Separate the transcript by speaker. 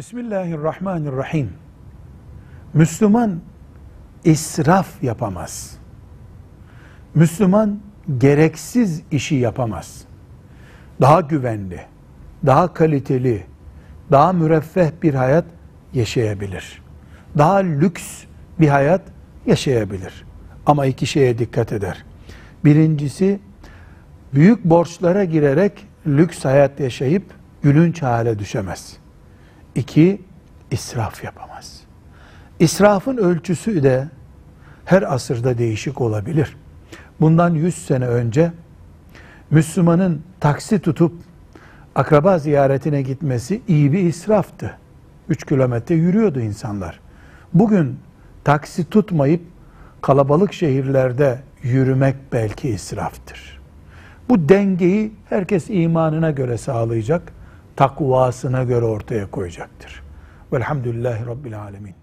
Speaker 1: Bismillahirrahmanirrahim. Müslüman israf yapamaz. Müslüman gereksiz işi yapamaz. Daha güvenli, daha kaliteli, daha müreffeh bir hayat yaşayabilir. Daha lüks bir hayat yaşayabilir. Ama iki şeye dikkat eder. Birincisi büyük borçlara girerek lüks hayat yaşayıp gülünç hale düşemez. İki, israf yapamaz. İsrafın ölçüsü de her asırda değişik olabilir. Bundan 100 sene önce Müslümanın taksi tutup akraba ziyaretine gitmesi iyi bir israftı. 3 kilometre yürüyordu insanlar. Bugün taksi tutmayıp kalabalık şehirlerde yürümek belki israftır. Bu dengeyi herkes imanına göre sağlayacak, takvasına göre ortaya koyacaktır. Velhamdülillahi Rabbil Alemin.